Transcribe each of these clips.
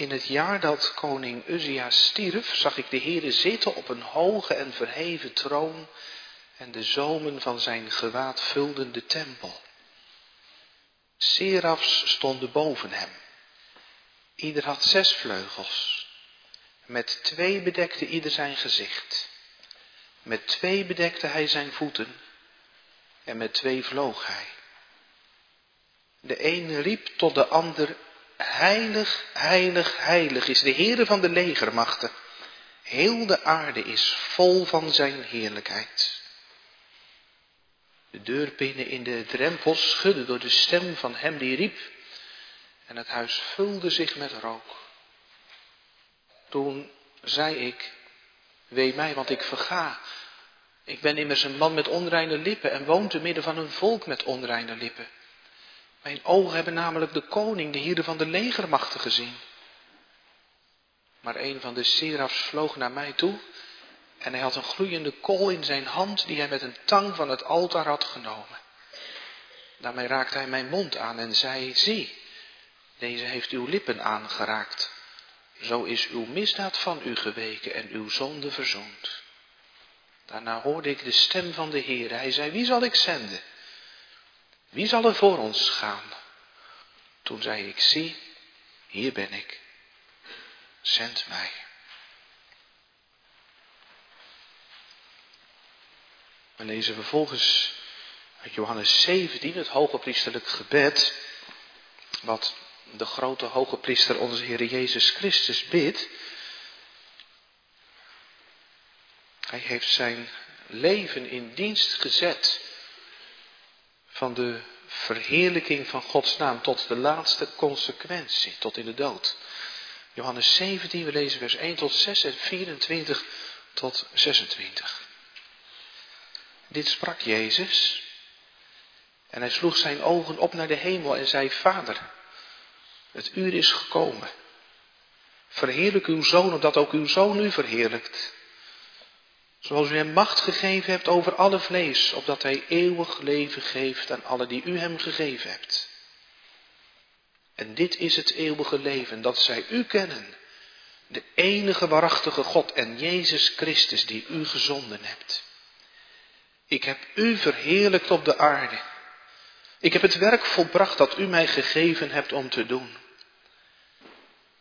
In het jaar dat koning Uzia stierf, zag ik de Heere zitten op een hoge en verheven troon en de zomen van zijn gewaad vulden de tempel. Serafs stonden boven hem. Ieder had zes vleugels. Met twee bedekte ieder zijn gezicht. Met twee bedekte hij zijn voeten. En met twee vloog hij. De een riep tot de ander, heilig, heilig, heilig is de Heere van de legermachten. Heel de aarde is vol van zijn heerlijkheid. De deurpinnen in de drempels schudden door de stem van hem die riep. En het huis vulde zich met rook. Toen zei ik, wee mij, want ik verga. Ik ben immers een man met onreine lippen en woon te midden van een volk met onreine lippen. Mijn ogen hebben namelijk de koning, de Heer van de legermachten gezien. Maar een van de serafs vloog naar mij toe en hij had een gloeiende kool in zijn hand die hij met een tang van het altaar had genomen. Daarmee raakte hij mijn mond aan en zei, zie, deze heeft uw lippen aangeraakt. Zo is uw misdaad van u geweken en uw zonde verzoend. Daarna hoorde ik de stem van de Heer. Hij zei, wie zal ik zenden? Wie zal er voor ons gaan? Toen zei ik, zie, hier ben ik. Zend mij. We lezen vervolgens uit Johannes 17, het hoge priesterlijk gebed, wat de grote hoge priester onze Heer Jezus Christus bidt. Hij heeft zijn leven in dienst gezet van de verheerlijking van Gods naam tot de laatste consequentie, tot in de dood. Johannes 17, we lezen vers 1 tot 6 en 24 tot 26. Dit sprak Jezus en hij sloeg zijn ogen op naar de hemel en zei, Vader, het uur is gekomen. Verheerlijk uw zoon, omdat ook uw zoon u verheerlijkt. Zoals u hem macht gegeven hebt over alle vlees, opdat hij eeuwig leven geeft aan alle die u hem gegeven hebt. En dit is het eeuwige leven, dat zij u kennen, de enige waarachtige God en Jezus Christus die u gezonden hebt. Ik heb u verheerlijkt op de aarde. Ik heb het werk volbracht dat u mij gegeven hebt om te doen.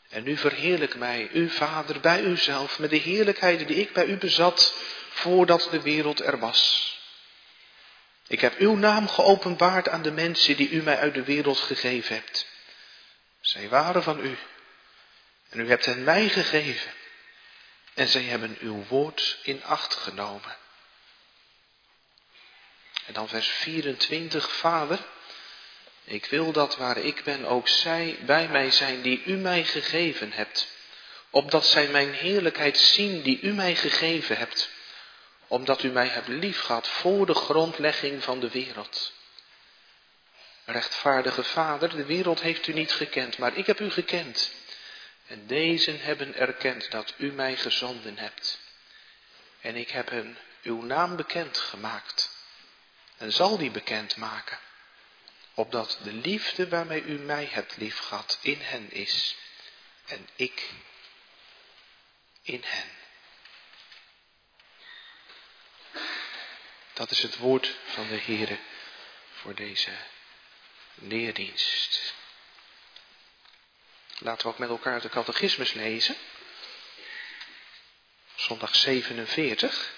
En nu verheerlijk mij, uw Vader, bij uzelf, met de heerlijkheid die ik bij u bezat voordat de wereld er was. Ik heb uw naam geopenbaard aan de mensen die u mij uit de wereld gegeven hebt. Zij waren van u. En u hebt hen mij gegeven. En zij hebben uw woord in acht genomen. En dan vers 24, Vader, ik wil dat waar ik ben ook zij bij mij zijn die u mij gegeven hebt, opdat zij mijn heerlijkheid zien die u mij gegeven hebt, omdat u mij hebt liefgehad voor de grondlegging van de wereld. Rechtvaardige Vader, de wereld heeft u niet gekend, maar ik heb u gekend. En deze hebben erkend dat u mij gezonden hebt. En ik heb hen uw naam bekend gemaakt en zal die bekend maken, opdat de liefde waarmee u mij hebt liefgehad in hen is en ik in hen. Dat is het woord van de Heere voor deze leerdienst. Laten we ook met elkaar de catechismus lezen. Zondag 47.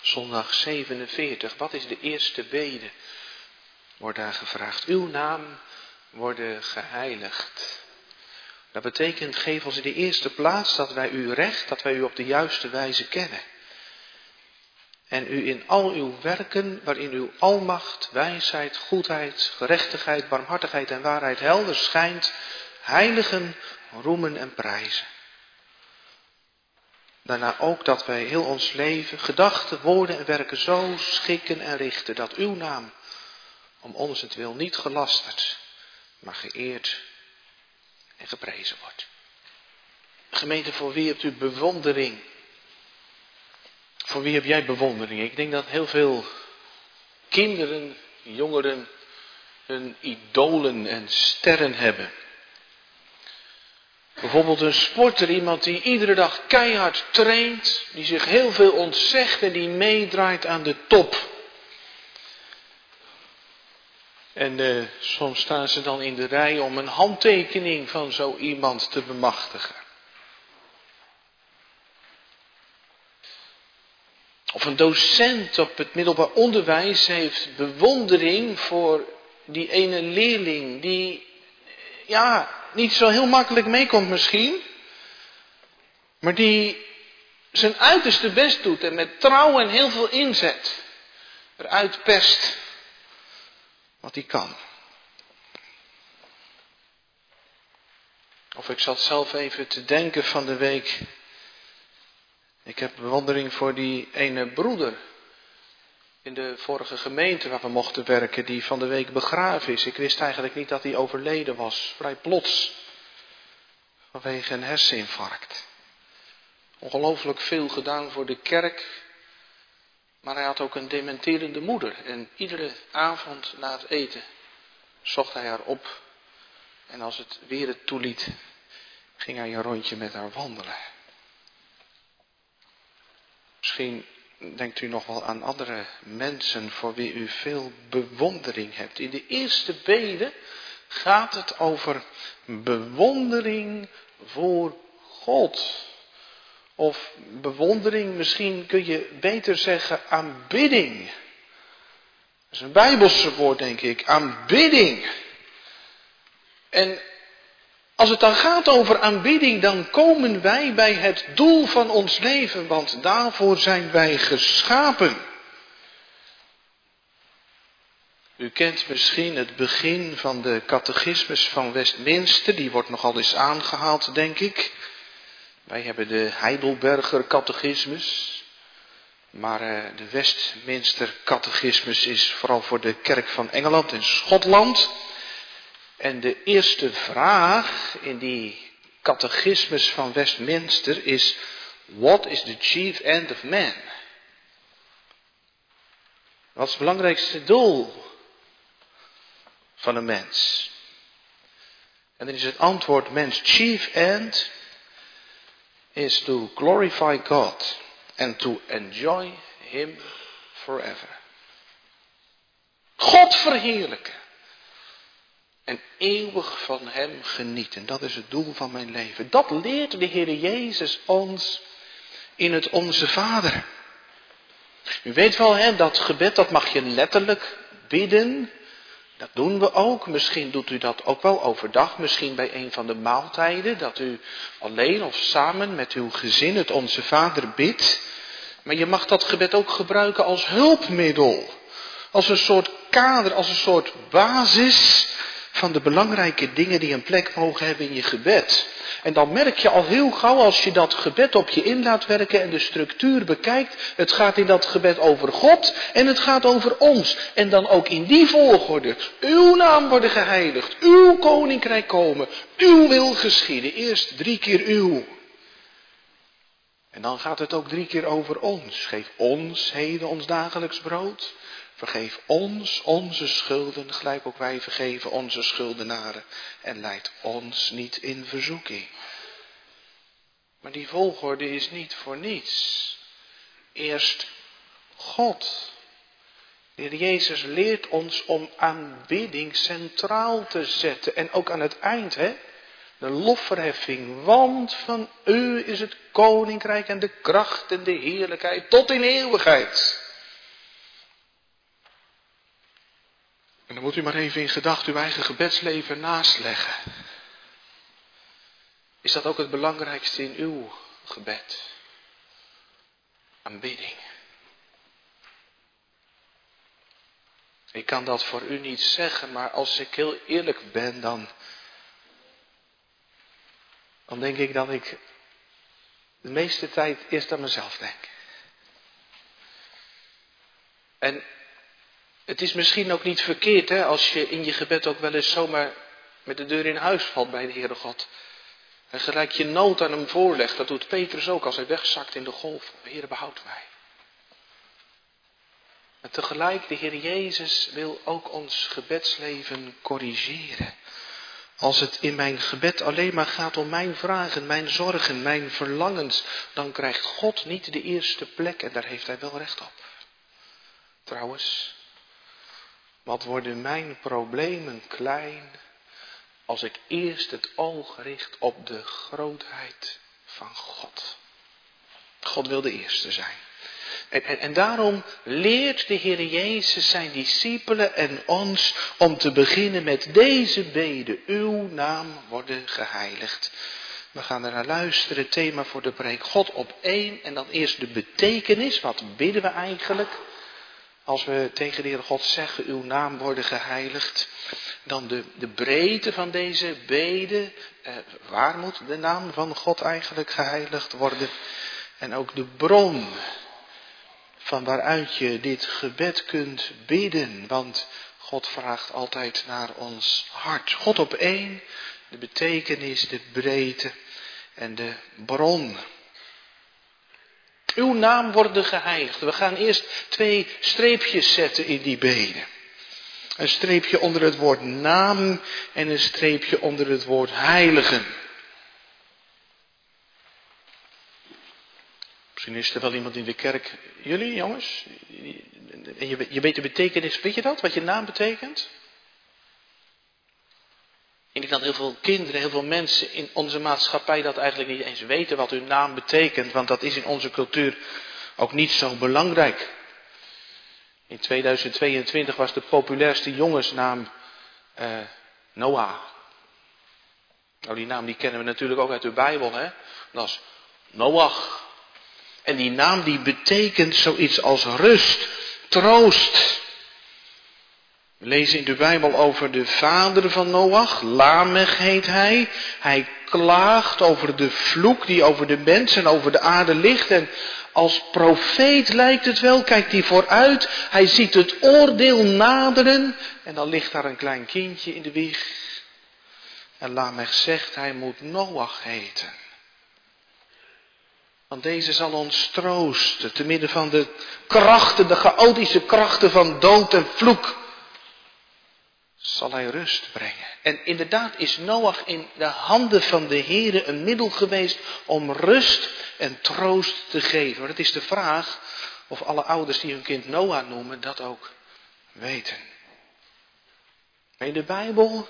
Zondag 47. Wat is de eerste bede? Wordt daar gevraagd. Uw naam worden geheiligd. Dat betekent, geef ons in de eerste plaats dat wij u recht, dat wij u op de juiste wijze kennen. En u in al uw werken, waarin uw almacht, wijsheid, goedheid, gerechtigheid, barmhartigheid en waarheid helder schijnt, heiligen, roemen en prijzen. Daarna ook dat wij heel ons leven, gedachten, woorden en werken zo schikken en richten dat uw naam om ons het wil niet gelasterd, maar geëerd en geprezen wordt. Gemeente, voor wie hebt u bewondering? Voor wie heb jij bewondering? Ik denk dat heel veel kinderen, jongeren hun idolen en sterren hebben. Bijvoorbeeld een sporter, iemand die iedere dag keihard traint, die zich heel veel ontzegt en die meedraait aan de top. En uh, soms staan ze dan in de rij om een handtekening van zo iemand te bemachtigen. Of een docent op het middelbaar onderwijs heeft bewondering voor die ene leerling die, ja, niet zo heel makkelijk meekomt misschien, maar die zijn uiterste best doet en met trouw en heel veel inzet eruit pest wat hij kan. Of ik zat zelf even te denken van de week. Ik heb bewondering voor die ene broeder in de vorige gemeente waar we mochten werken, die van de week begraven is. Ik wist eigenlijk niet dat hij overleden was, vrij plots, vanwege een herseninfarct. Ongelooflijk veel gedaan voor de kerk, maar hij had ook een dementerende moeder. En iedere avond na het eten zocht hij haar op. En als het weer het toeliet, ging hij een rondje met haar wandelen. Misschien denkt u nog wel aan andere mensen voor wie u veel bewondering hebt. In de eerste bede gaat het over bewondering voor God. Of bewondering, misschien kun je beter zeggen aanbidding. Dat is een bijbelse woord, denk ik. Aanbidding. En als het dan gaat over aanbidding, dan komen wij bij het doel van ons leven, want daarvoor zijn wij geschapen. U kent misschien het begin van de catechismus van Westminster, die wordt nogal eens aangehaald, denk ik. Wij hebben de Heidelberger catechismus, maar uh, de Westminster catechismus is vooral voor de kerk van Engeland en Schotland. En de eerste vraag in die catechismus van Westminster is, what is the chief end of man? Wat is het belangrijkste doel van een mens? En dan is het antwoord, mens chief end is to glorify God and to enjoy Him forever. God verheerlijken. En eeuwig van Hem genieten. Dat is het doel van mijn leven. Dat leert de Heer Jezus ons in het Onze Vader. U weet wel, hè, dat gebed, dat mag je letterlijk bidden. Dat doen we ook. Misschien doet u dat ook wel overdag. Misschien bij een van de maaltijden. Dat u alleen of samen met uw gezin het Onze Vader bidt. Maar je mag dat gebed ook gebruiken als hulpmiddel. Als een soort kader, als een soort basis van de belangrijke dingen die een plek mogen hebben in je gebed. En dan merk je al heel gauw als je dat gebed op je in laat werken en de structuur bekijkt. Het gaat in dat gebed over God en het gaat over ons. En dan ook in die volgorde. Uw naam worden geheiligd, uw koninkrijk komen, uw wil geschieden. Eerst drie keer uw. En dan gaat het ook drie keer over ons. Geef ons heden ons dagelijks brood. Vergeef ons onze schulden, gelijk ook wij vergeven onze schuldenaren. En leid ons niet in verzoeking. Maar die volgorde is niet voor niets. Eerst God. De Heer Jezus leert ons om aanbidding centraal te zetten. En ook aan het eind, hè. De lofverheffing. Want van u is het koninkrijk en de kracht en de heerlijkheid tot in eeuwigheid. Dan moet u maar even in gedachten uw eigen gebedsleven leggen. Is dat ook het belangrijkste in uw gebed? Aanbidding. Ik kan dat voor u niet zeggen, maar als ik heel eerlijk ben, dan, dan denk ik dat ik de meeste tijd eerst aan mezelf denk. En het is misschien ook niet verkeerd hè, als je in je gebed ook wel eens zomaar met de deur in huis valt bij de Heere God. En gelijk je nood aan hem voorlegt. Dat doet Petrus ook als hij wegzakt in de golf. Heer, behoud mij. En tegelijk, de Heer Jezus wil ook ons gebedsleven corrigeren. Als het in mijn gebed alleen maar gaat om mijn vragen, mijn zorgen, mijn verlangens, dan krijgt God niet de eerste plek en daar heeft hij wel recht op. Trouwens, wat worden mijn problemen klein als ik eerst het oog richt op de grootheid van God. God wil de eerste zijn. En, en, daarom leert de Heer Jezus zijn discipelen en ons om te beginnen met deze bede. Uw naam worden geheiligd. We gaan er naar luisteren, thema voor de preek. God op één en dan eerst de betekenis. Wat bidden we eigenlijk? Als we tegen de Heer God zeggen, uw naam worden geheiligd. Dan de, de breedte van deze bede. Eh, waar moet de naam van God eigenlijk geheiligd worden? En ook de bron van waaruit je dit gebed kunt bidden. Want God vraagt altijd naar ons hart. God op één, de betekenis, de breedte en de bron. Uw naam worden geheiligd. We gaan eerst twee streepjes zetten in die beden. Een streepje onder het woord naam en een streepje onder het woord heiligen. Misschien is er wel iemand in de kerk. Jullie, jongens? En je, je weet de betekenis, weet je dat? Wat je naam betekent? Ik denk dat heel veel kinderen, heel veel mensen in onze maatschappij dat eigenlijk niet eens weten wat hun naam betekent, want dat is in onze cultuur ook niet zo belangrijk. In 2022 was de populairste jongensnaam uh, Noah. Nou, die naam die kennen we natuurlijk ook uit de Bijbel, hè? Dat is Noach. En die naam die betekent zoiets als rust, troost. We lezen in de Bijbel over de vader van Noach, Lamech heet hij. Hij klaagt over de vloek die over de mens en over de aarde ligt. En als profeet lijkt het wel, kijkt hij vooruit. Hij ziet het oordeel naderen. En dan ligt daar een klein kindje in de wieg. En Lamech zegt, hij moet Noach heten. Want deze zal ons troosten, te midden van de krachten, de chaotische krachten van dood en vloek. Zal hij rust brengen. En inderdaad is Noach in de handen van de Here een middel geweest om rust en troost te geven. Maar het is de vraag of alle ouders die hun kind Noah noemen dat ook weten. In de Bijbel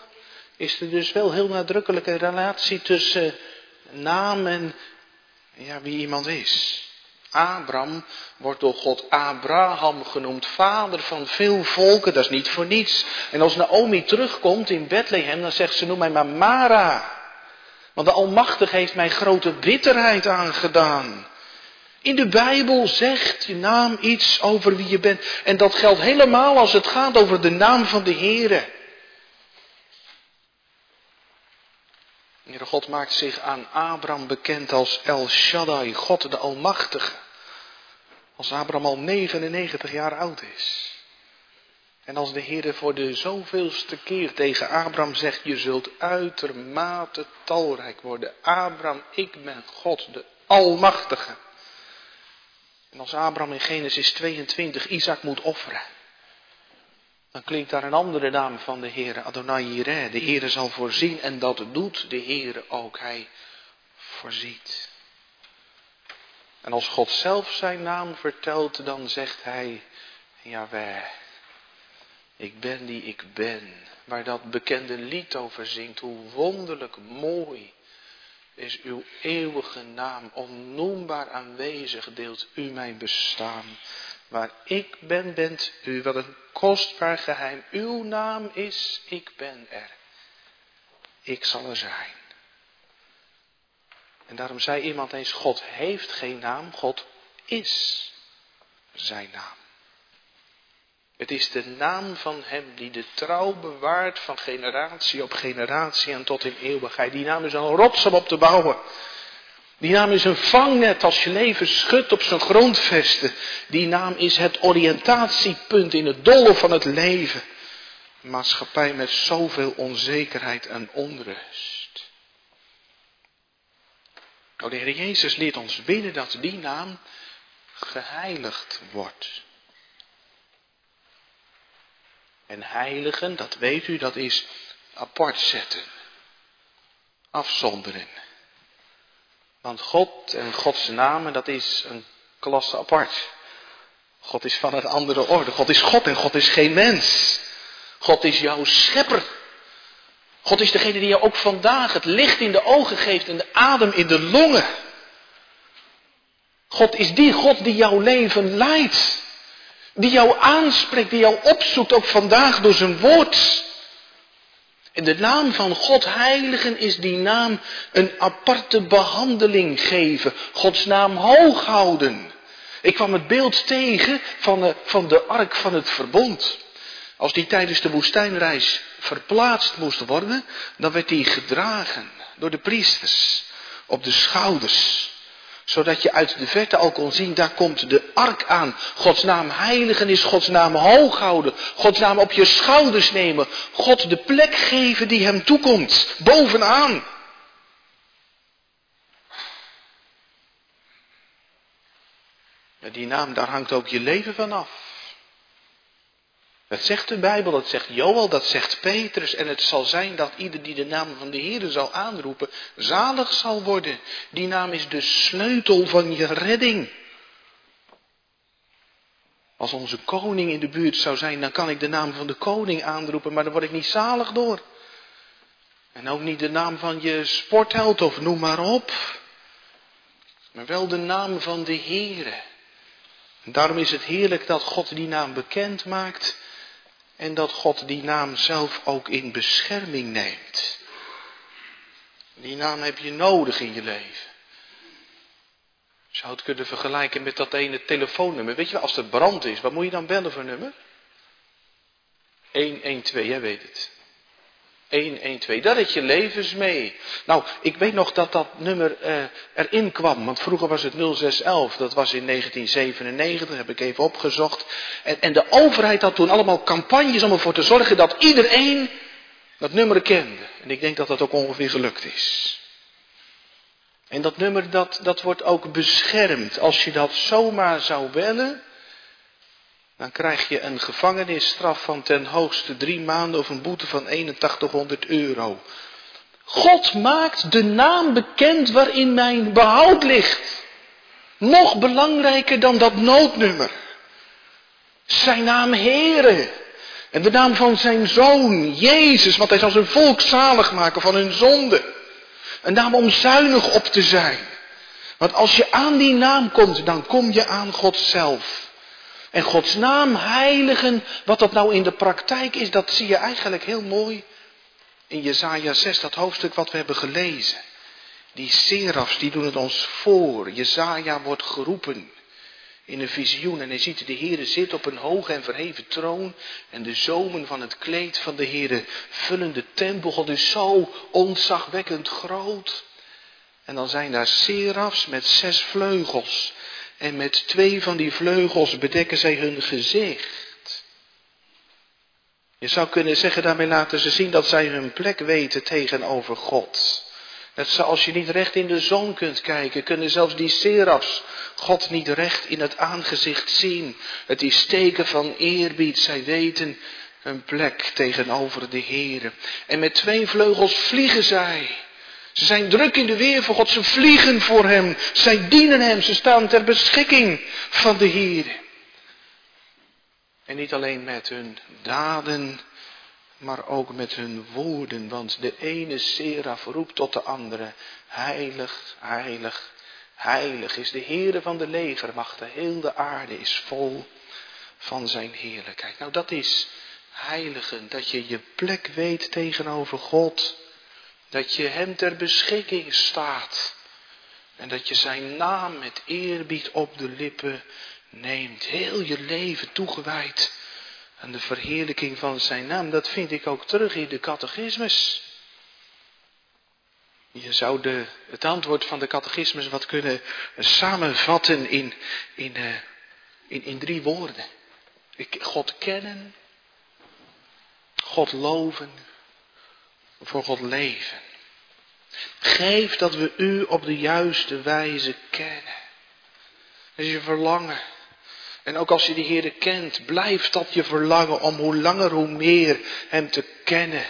is er dus wel heel nadrukkelijke relatie tussen naam en ja, wie iemand is. Abraham wordt door God Abraham genoemd, vader van veel volken, dat is niet voor niets. En als Naomi terugkomt in Bethlehem, dan zegt ze, noem mij maar Mara. Want de Almachtige heeft mij grote bitterheid aangedaan. In de Bijbel zegt je naam iets over wie je bent. En dat geldt helemaal als het gaat over de naam van de Heere. Heere God maakt zich aan Abraham bekend als El Shaddai, God de Almachtige. Als Abraham al 99 jaar oud is. En als de Heer voor de zoveelste keer tegen Abraham zegt, je zult uitermate talrijk worden. Abraham, ik ben God, de Almachtige. En als Abraham in Genesis 22 Isaac moet offeren, dan klinkt daar een andere naam van de Heer, Adonai Jireh. De Heer zal voorzien en dat doet de Heer ook. Hij voorziet. En als God zelf zijn naam vertelt, dan zegt hij, Jaweh, ik ben die ik ben. Waar dat bekende lied over zingt, hoe wonderlijk mooi is uw eeuwige naam, onnoembaar aanwezig deelt u mijn bestaan. Waar ik ben, bent u. Wat een kostbaar geheim. Uw naam is, ik ben er. Ik zal er zijn. En daarom zei iemand eens, God heeft geen naam, God is zijn naam. Het is de naam van Hem die de trouw bewaart van generatie op generatie en tot in eeuwigheid. Die naam is een rots om op te bouwen. Die naam is een vangnet als je leven schudt op zijn grondvesten. Die naam is het oriëntatiepunt in het dolle van het leven. maatschappij met zoveel onzekerheid en onrust. Nou, de Heer Jezus leert ons binnen dat die naam geheiligd wordt. En heiligen, dat weet u, dat is apart zetten. afzonderen. Want God en Gods namen, dat is een klasse apart. God is van een andere orde. God is God en God is geen mens. God is jouw schepper. God is degene die je ook vandaag het licht in de ogen geeft en de adem in de longen. God is die God die jouw leven leidt. Die jou aanspreekt, die jou opzoekt, ook vandaag door zijn woord. In de naam van God heiligen is die naam een aparte behandeling geven. Gods naam hoog houden. Ik kwam het beeld tegen van de, van de ark van het verbond. Als die tijdens de woestijnreis verplaatst moest worden, dan werd die gedragen door de priesters op de schouders zodat je uit de verte al kon zien, daar komt de ark aan. Gods naam heiligen is Gods naam hoog houden. Gods naam op je schouders nemen. God de plek geven die hem toekomt. Bovenaan. die naam, daar hangt ook je leven van af. Dat zegt de Bijbel, dat zegt Joel, dat zegt Petrus. En het zal zijn dat ieder die de naam van de Heer zal aanroepen, zalig zal worden. Die naam is de sleutel van je redding. Als onze koning in de buurt zou zijn, dan kan ik de naam van de koning aanroepen, maar dan word ik niet zalig door. En ook niet de naam van je sportheld of noem maar op. Maar wel de naam van de Heere. En daarom is het heerlijk dat God die naam bekend maakt en dat God die naam zelf ook in bescherming neemt. Die naam heb je nodig in je leven. Je zou het kunnen vergelijken met dat ene telefoonnummer. Weet je wel, als er brand is, wat moet je dan bellen voor nummer? 112, jij weet het. 112, daar heb je levens mee. Nou, ik weet nog dat dat nummer uh, erin kwam, want vroeger was het 0611, dat was in 1997, heb ik even opgezocht. En, en de overheid had toen allemaal campagnes om ervoor te zorgen dat iedereen dat nummer kende. En ik denk dat dat ook ongeveer gelukt is. En dat nummer, dat, dat wordt ook beschermd. Als je dat zomaar zou bellen, dan krijg je een gevangenisstraf van ten hoogste drie maanden of een boete van 8100 euro. God maakt de naam bekend waarin mijn behoud ligt. Nog belangrijker dan dat noodnummer. Zijn naam Heere. En de naam van zijn zoon, Jezus, want hij zal zijn volk zalig maken van hun zonde. Een naam om zuinig op te zijn. Want als je aan die naam komt, dan kom je aan God zelf. En Gods naam heiligen, wat dat nou in de praktijk is, dat zie je eigenlijk heel mooi in Jezaja 6, dat hoofdstuk wat we hebben gelezen. Die serafs, die doen het ons voor. Jezaja wordt geroepen in een visioen en hij ziet de Heere zit op een hoge en verheven troon en de zomen van het kleed van de Heere vullen de tempel. God is zo ontzagwekkend groot. En dan zijn daar serafs met zes vleugels en met twee van die vleugels bedekken zij hun gezicht. Je zou kunnen zeggen, daarmee laten ze zien dat zij hun plek weten tegenover God. Net zoals je niet recht in de zon kunt kijken, kunnen zelfs die serafs God niet recht in het aangezicht zien. Het is teken van eerbied, zij weten hun plek tegenover de Heer. En met twee vleugels vliegen zij. Ze zijn druk in de weer voor God. Ze vliegen voor Hem. Zij dienen Hem. Ze staan ter beschikking van de Heer. En niet alleen met hun daden, maar ook met hun woorden. Want de ene seraf roept tot de andere. Heilig, heilig, heilig is de Heere van de legermachten. Heel de aarde is vol van zijn heerlijkheid. Nou dat is heiligen. Dat je je plek weet tegenover God. Dat je hem ter beschikking staat. En dat je zijn naam met eerbied op de lippen neemt. Heel je leven toegewijd aan de verheerlijking van zijn naam. Dat vind ik ook terug in de catechismus. Je zou de, het antwoord van de catechismus wat kunnen samenvatten in, in, uh, in, in drie woorden. God kennen, God loven voor God leven. Geef dat we u op de juiste wijze kennen. Dat is je verlangen. En ook als je de Heer kent, blijft dat je verlangen om hoe langer hoe meer Hem te kennen.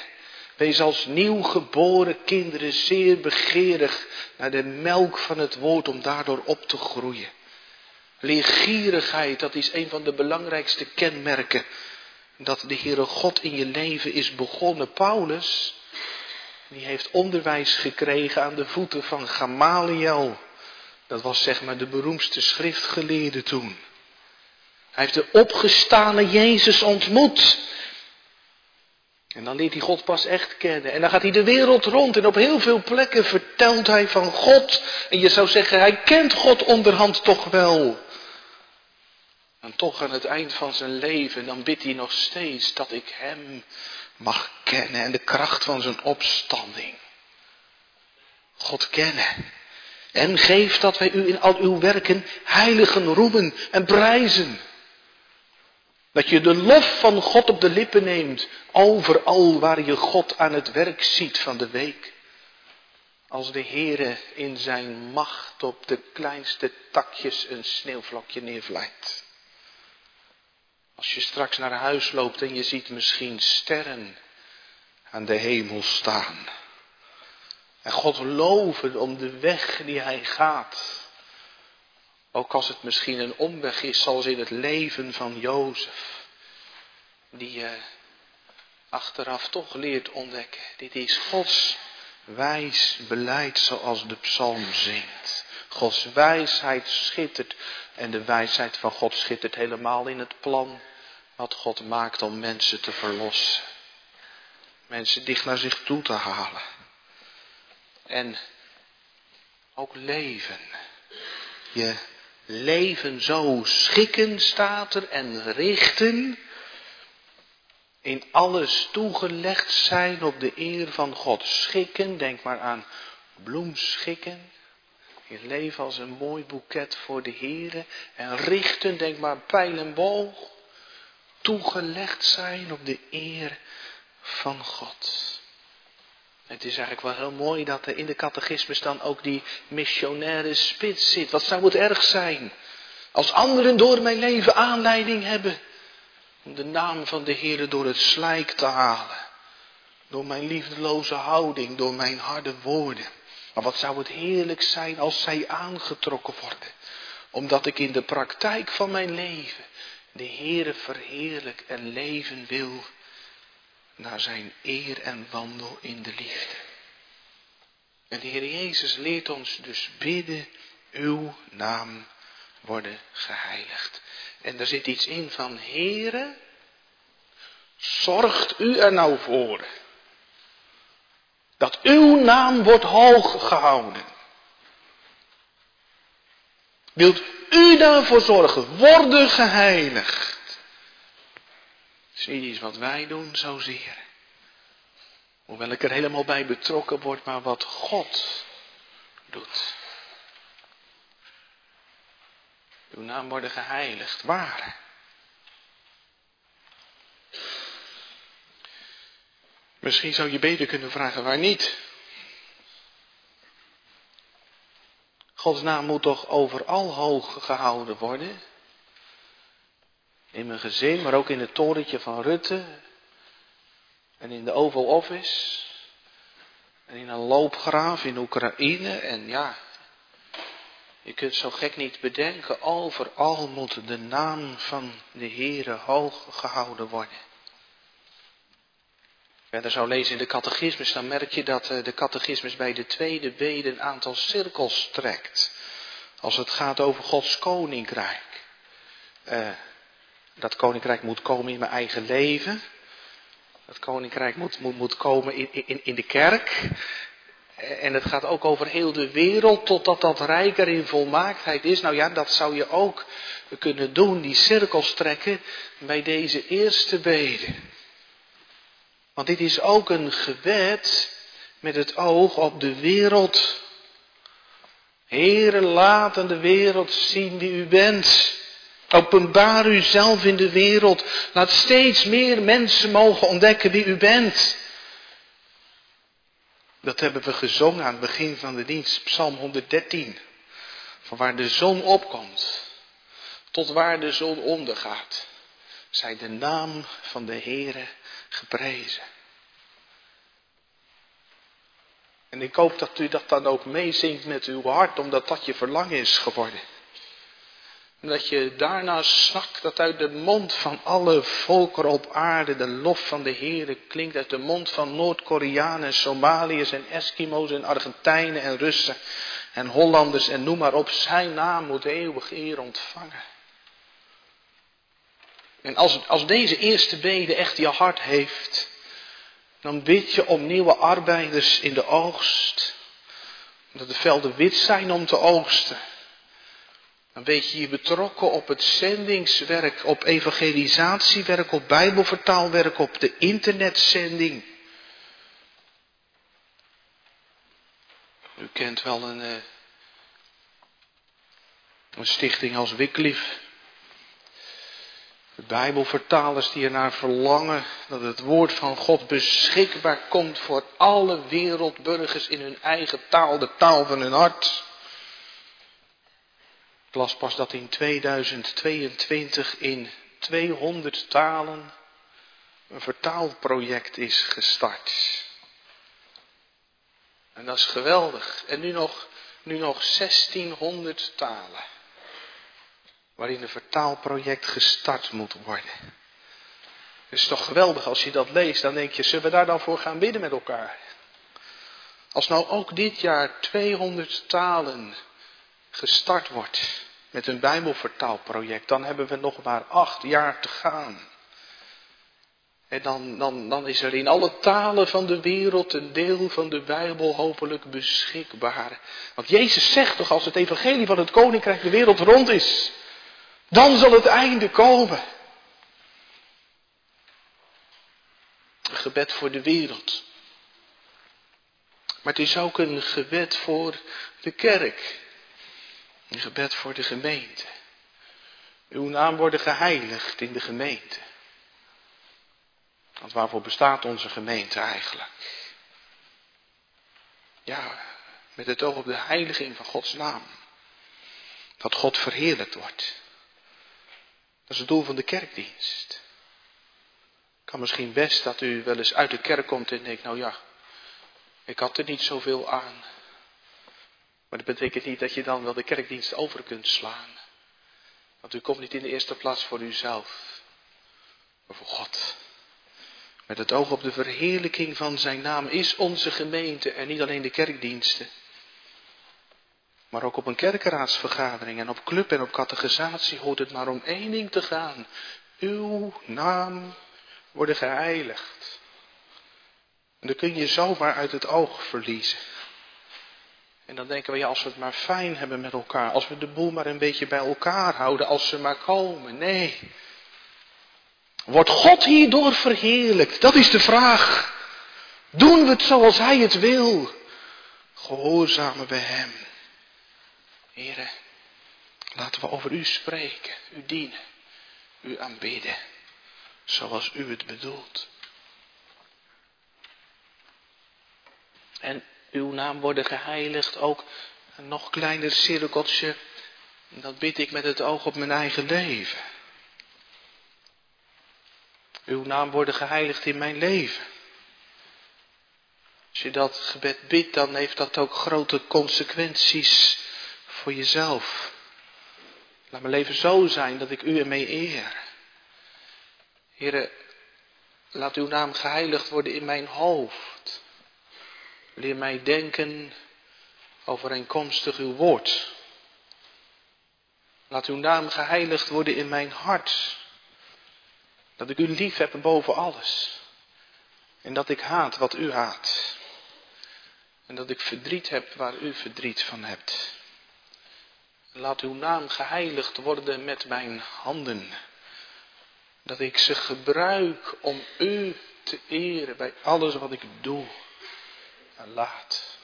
Wees als nieuwgeboren kinderen zeer begeerig naar de melk van het woord om daardoor op te groeien. Leergierigheid, dat is een van de belangrijkste kenmerken. Dat de Heere God in je leven is begonnen. Paulus, die heeft onderwijs gekregen aan de voeten van Gamaliel. Dat was zeg maar de beroemdste schriftgeleerde toen. Hij heeft de opgestane Jezus ontmoet. En dan leert hij God pas echt kennen. En dan gaat hij de wereld rond en op heel veel plekken vertelt hij van God. En je zou zeggen, hij kent God onderhand toch wel. En toch aan het eind van zijn leven, dan bidt hij nog steeds dat ik hem mag kennen en de kracht van zijn opstanding. God kennen. En geef dat wij u in al uw werken heiligen roemen en prijzen. Dat je de lof van God op de lippen neemt, overal waar je God aan het werk ziet van de week. Als de Heere in zijn macht op de kleinste takjes een sneeuwvlokje neervlijt. Als je straks naar huis loopt en je ziet misschien sterren aan de hemel staan. En God loven om de weg die hij gaat. Ook als het misschien een omweg is, zoals in het leven van Jozef. Die je achteraf toch leert ontdekken. Dit is Gods wijs beleid zoals de psalm zingt. Gods wijsheid schittert en de wijsheid van God schittert helemaal in het plan wat God maakt om mensen te verlossen. Mensen dicht naar zich toe te halen. En ook leven. Je leven zo schikken staat er en richten. In alles toegelegd zijn op de eer van God. Schikken, denk maar aan bloemschikken. Je leven als een mooi boeket voor de Here. En richten, denk maar pijl en boog. Toegelegd zijn op de eer van God. Het is eigenlijk wel heel mooi dat er in de catechismus dan ook die missionaire spits zit. Wat zou het erg zijn als anderen door mijn leven aanleiding hebben om de naam van de Heer door het slijk te halen. Door mijn liefdeloze houding, door mijn harde woorden. Maar wat zou het heerlijk zijn als zij aangetrokken worden. Omdat ik in de praktijk van mijn leven de Heere verheerlijk en leven wil naar zijn eer en wandel in de liefde. En de Heer Jezus leert ons dus bidden, uw naam worden geheiligd. En er zit iets in van, Heere, zorgt u er nou voor dat uw naam wordt hoog gehouden. Wilt u daarvoor zorgen, worden geheiligd. Het is iets wat wij doen zozeer. Hoewel ik er helemaal bij betrokken word, maar wat God doet. Uw naam worden geheiligd. Waar? Misschien zou je beter kunnen vragen waar niet. Gods naam moet toch overal hoog gehouden worden? In mijn gezin, maar ook in het torentje van Rutte. En in de Oval Office. En in een loopgraaf in Oekraïne. En ja, je kunt zo gek niet bedenken. Overal moet de naam van de Heere hoog gehouden worden. Verder zou lezen in de catechismus, dan merk je dat eh, de catechismus bij de tweede bede een aantal cirkels trekt. Als het gaat over Gods koninkrijk. Uh, dat koninkrijk moet komen in mijn eigen leven. Dat koninkrijk moet, moet, moet komen in, in, in de kerk. En het gaat ook over heel de wereld, totdat dat rijk er in volmaaktheid is. Nou ja, dat zou je ook kunnen doen, die cirkels trekken bij deze eerste bede. Want dit is ook een gebed met het oog op de wereld. Heere, laat aan de wereld zien wie u bent. Openbaar uzelf in de wereld. Laat steeds meer mensen mogen ontdekken wie u bent. Dat hebben we gezongen aan het begin van de dienst, Psalm 113. Van waar de zon opkomt tot waar de zon ondergaat, zij de naam van de Heere geprezen. En ik hoop dat u dat dan ook meezingt met uw hart, omdat dat je verlangen is geworden. Dat je daarna snakt dat uit de mond van alle volkeren op aarde de lof van de Heer klinkt. Uit de mond van Noord-Koreanen, Somaliërs en Eskimo's en Argentijnen en Russen en Hollanders en noem maar op. Zijn naam moet eeuwig eer ontvangen. En als, als deze eerste bede echt je hart heeft, dan bid je om nieuwe arbeiders in de oogst. Dat de velden wit zijn om te oogsten. Dan weet je je betrokken op het zendingswerk, op evangelisatiewerk, op bijbelvertaalwerk, op de internetzending. U kent wel een, eh, een stichting als Wycliffe. De Bijbelvertalers die ernaar verlangen dat het woord van God beschikbaar komt voor alle wereldburgers in hun eigen taal, de taal van hun hart. Ik las pas dat in 2022 in 200 talen een vertaalproject is gestart. En dat is geweldig. En nu nog, nu nog 1600 talen waarin een vertaalproject gestart moet worden. Het is toch geweldig als je dat leest, dan denk je, zullen we daar dan voor gaan bidden met elkaar? Als nou ook dit jaar 200 talen gestart wordt met een Bijbelvertaalproject, dan hebben we nog maar acht jaar te gaan. En dan, dan, dan is er in alle talen van de wereld een deel van de Bijbel hopelijk beschikbaar. Want Jezus zegt toch als het evangelie van het koninkrijk de wereld rond is, dan zal het einde komen. Een gebed voor de wereld. Maar het is ook een gebed voor de kerk. Een gebed voor de gemeente. Uw naam worden geheiligd in de gemeente. Want waarvoor bestaat onze gemeente eigenlijk? Ja, met het oog op de heiliging van Gods naam. Dat God verheerlijkt wordt. Dat is het doel van de kerkdienst. Kan misschien best dat u wel eens uit de kerk komt en denkt, nou ja, ik had er niet zoveel aan. Maar dat betekent niet dat je dan wel de kerkdienst over kunt slaan. Want u komt niet in de eerste plaats voor uzelf, maar voor God. Met het oog op de verheerlijking van zijn naam is onze gemeente en niet alleen de kerkdiensten. Maar ook op een kerkenraadsvergadering en op club en op catechisatie hoort het maar om één ding te gaan. Uw naam worden geheiligd. En dan kun je zomaar uit het oog verliezen. En dan denken we, ja, als we het maar fijn hebben met elkaar, als we de boel maar een beetje bij elkaar houden, als ze maar komen. Nee. Wordt God hierdoor verheerlijkt? Dat is de vraag. Doen we het zoals Hij het wil? Gehoorzamen we Hem. Heren, laten we over u spreken, u dienen, u aanbidden, zoals u het bedoelt. En uw naam worden geheiligd, ook een nog kleiner cirkeltje, dat bid ik met het oog op mijn eigen leven. Uw naam worden geheiligd in mijn leven. Als je dat gebed bidt, dan heeft dat ook grote consequenties voor jezelf. Laat mijn leven zo zijn dat ik u ermee eer. Heren, laat uw naam geheiligd worden in mijn hoofd. Leer mij denken overeenkomstig uw woord. Laat uw naam geheiligd worden in mijn hart. Dat ik u lief heb boven alles. En dat ik haat wat u haat. En dat ik verdriet heb waar u verdriet van hebt. Laat uw naam geheiligd worden met mijn handen. Dat ik ze gebruik om u te eren bij alles wat ik doe en laat.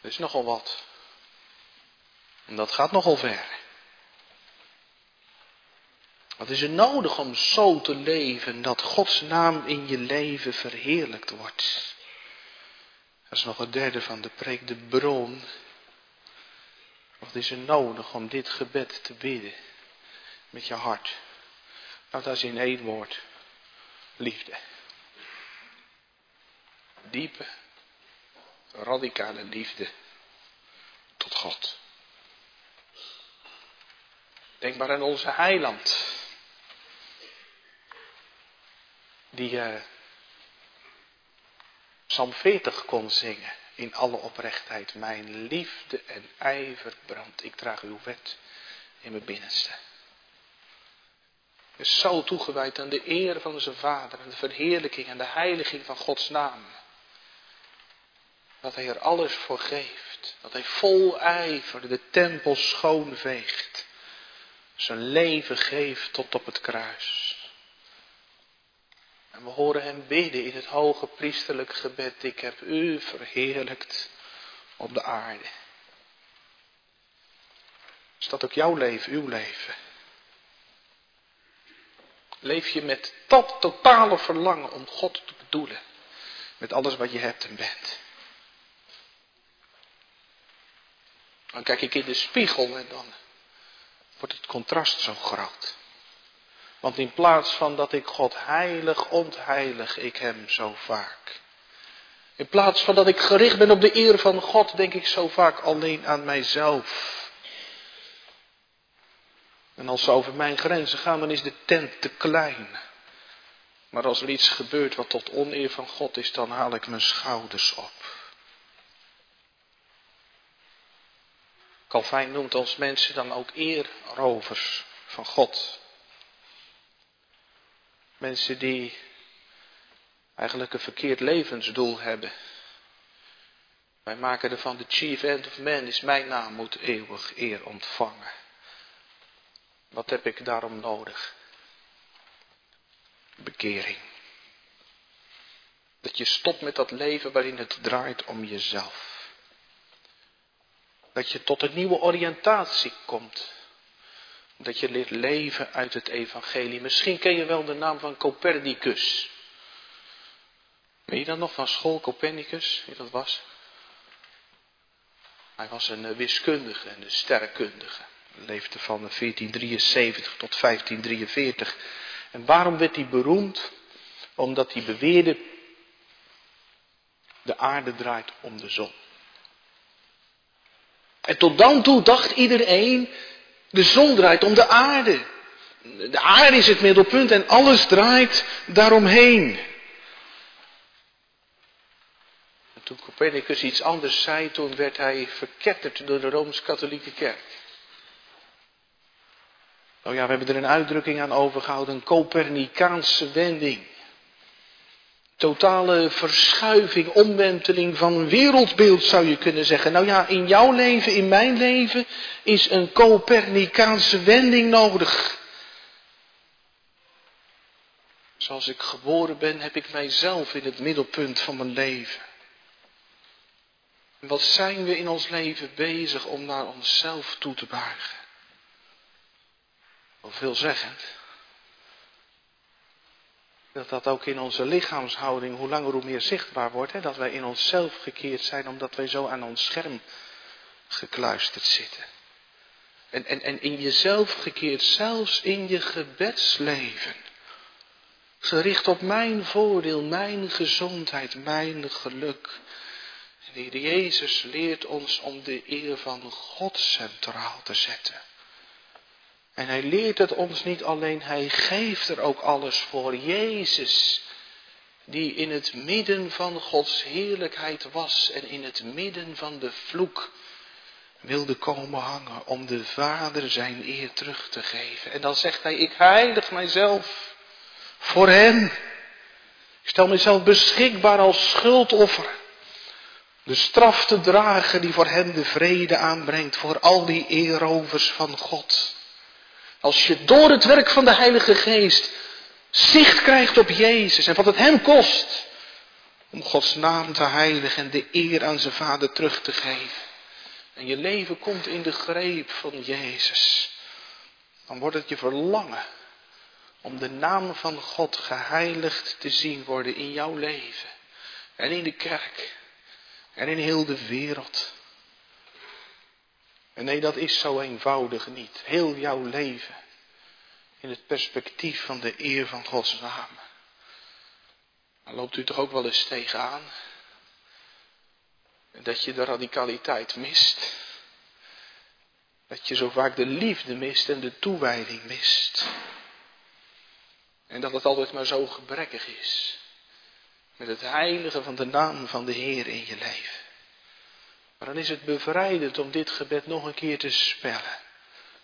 Er is nogal wat. En dat gaat nogal ver. Wat is er nodig om zo te leven dat Gods naam in je leven verheerlijkt wordt? Dat is nog het derde van de preek, de bron. Wat is er nodig om dit gebed te bidden met je hart? Nou, dat is in één woord. liefde. Diepe, radicale liefde tot God. Denk maar aan onze heiland. Die uh, Psalm 40 kon zingen in alle oprechtheid. Mijn liefde en ijver brandt. Ik draag uw wet in mijn binnenste. Is zo toegewijd aan de eer van zijn vader en de verheerlijking en de heiliging van Gods naam. Dat hij er alles voor geeft. Dat hij vol ijver de tempel schoonveegt. Zijn leven geeft tot op het kruis. En we horen hem bidden in het hoge priesterlijk gebed. Ik heb u verheerlijkt op de aarde. Is dat ook jouw leven, uw leven? Leef je met dat totale verlangen om God te bedoelen. Met alles wat je hebt en bent. Dan kijk ik in de spiegel en dan wordt het contrast zo groot. Want in plaats van dat ik God heilig ontheilig ik hem zo vaak. In plaats van dat ik gericht ben op de eer van God, denk ik zo vaak alleen aan mijzelf. En als ze over mijn grenzen gaan, dan is de tent te klein. Maar als er iets gebeurt wat tot oneer van God is, dan haal ik mijn schouders op. Calvijn noemt ons mensen dan ook eerrovers van God. Mensen die eigenlijk een verkeerd levensdoel hebben. Wij maken ervan de chief end of man is mijn naam moet eeuwig eer ontvangen. Wat heb ik daarom nodig? Bekering. Dat je stopt met dat leven waarin het draait om jezelf. Dat je tot een nieuwe oriëntatie komt. Dat je leert leven uit het evangelie. Misschien ken je wel de naam van Copernicus. Weet je dat nog van school, Copernicus? Wie dat was? Hij was een eh, wiskundige en een sterrenkundige leefde van 1473 tot 1543. En waarom werd hij beroemd? Omdat hij beweerde, de aarde draait om de zon. En tot dan toe dacht iedereen, de zon draait om de aarde. De aarde is het middelpunt en alles draait daaromheen. En toen Copernicus iets anders zei, toen werd hij verketterd door de Rooms-Katholieke Kerk. Oh ja, we hebben er een uitdrukking aan overgehouden, een Copernicaanse wending. Totale verschuiving, omwenteling van wereldbeeld zou je kunnen zeggen. Nou ja, in jouw leven, in mijn leven is een Copernicaanse wending nodig. Zoals ik geboren ben, heb ik mijzelf in het middelpunt van mijn leven. En wat zijn we in ons leven bezig om naar onszelf toe te buigen? Of veelzeggend. Dat dat ook in onze lichaamshouding hoe langer hoe meer zichtbaar wordt. Hè? Dat wij in onszelf gekeerd zijn omdat wij zo aan ons scherm gekluisterd zitten. En, en, en in jezelf gekeerd, zelfs in je gebedsleven. Gericht op mijn voordeel, mijn gezondheid, mijn geluk. De Heer Jezus leert ons om de eer van God centraal te zetten. En hij leert het ons niet alleen, hij geeft er ook alles voor. Jezus, die in het midden van Gods heerlijkheid was en in het midden van de vloek wilde komen hangen om de Vader zijn eer terug te geven. En dan zegt hij, ik heilig mijzelf voor hem. Ik stel mezelf beschikbaar als schuldoffer. De straf te dragen die voor hem de vrede aanbrengt voor al die eerovers van God. Als je door het werk van de Heilige Geest zicht krijgt op Jezus en wat het hem kost om Gods naam te heiligen en de eer aan zijn Vader terug te geven. En je leven komt in de greep van Jezus. Dan wordt het je verlangen om de naam van God geheiligd te zien worden in jouw leven. En in de kerk. En in heel de wereld. En nee, dat is zo eenvoudig niet. Heel jouw leven in het perspectief van de eer van Gods naam. Maar loopt u toch ook wel eens tegenaan? Dat je de radicaliteit mist. Dat je zo vaak de liefde mist en de toewijding mist. En dat het altijd maar zo gebrekkig is. Met het heilige van de naam van de Heer in je leven. Dan is het bevrijdend om dit gebed nog een keer te spellen.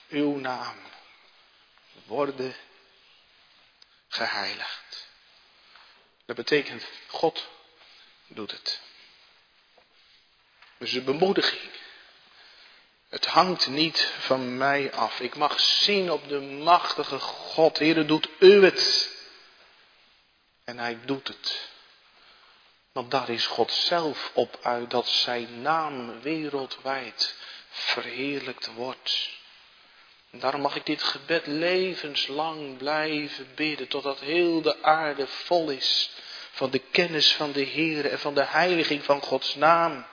Uw naam worden geheiligd. Dat betekent, God doet het. Dus de bemoediging. Het hangt niet van mij af. Ik mag zien op de machtige God. Heer, doet u het. En hij doet het. Want daar is God zelf op uit dat zijn naam wereldwijd verheerlijkt wordt. En daarom mag ik dit gebed levenslang blijven bidden, totdat heel de aarde vol is van de kennis van de Heer en van de heiliging van Gods naam.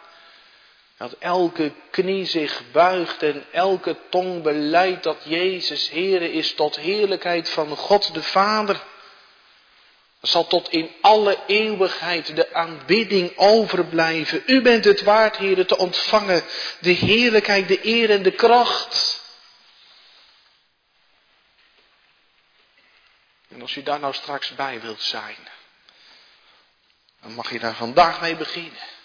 Dat elke knie zich buigt en elke tong beleidt dat Jezus Heere is tot heerlijkheid van God de Vader. Zal tot in alle eeuwigheid de aanbidding overblijven. U bent het waard, Heere, te ontvangen. De heerlijkheid, de eer en de kracht. En als u daar nou straks bij wilt zijn, dan mag je daar vandaag mee beginnen.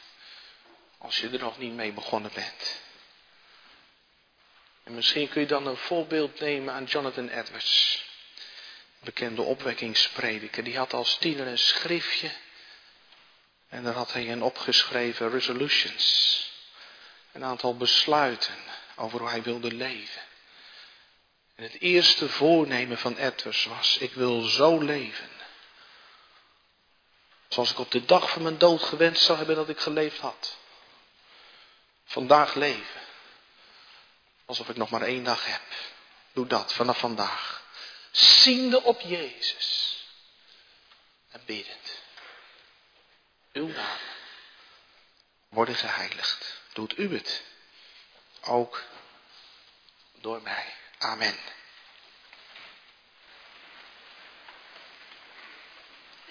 Als je er nog niet mee begonnen bent. En misschien kun je dan een voorbeeld nemen aan Jonathan Edwards. Bekende opwekkingsprediker. Die had als tiener een schriftje. En daar had hij een opgeschreven resolutions. Een aantal besluiten over hoe hij wilde leven. En het eerste voornemen van Edwards was, ik wil zo leven. Zoals ik op de dag van mijn dood gewenst zou hebben dat ik geleefd had. Vandaag leven. Alsof ik nog maar één dag heb. Doe dat vanaf vandaag. Ziende op Jezus. En biddend. Uw naam worden geheiligd. Doet u het. Ook door mij. Amen.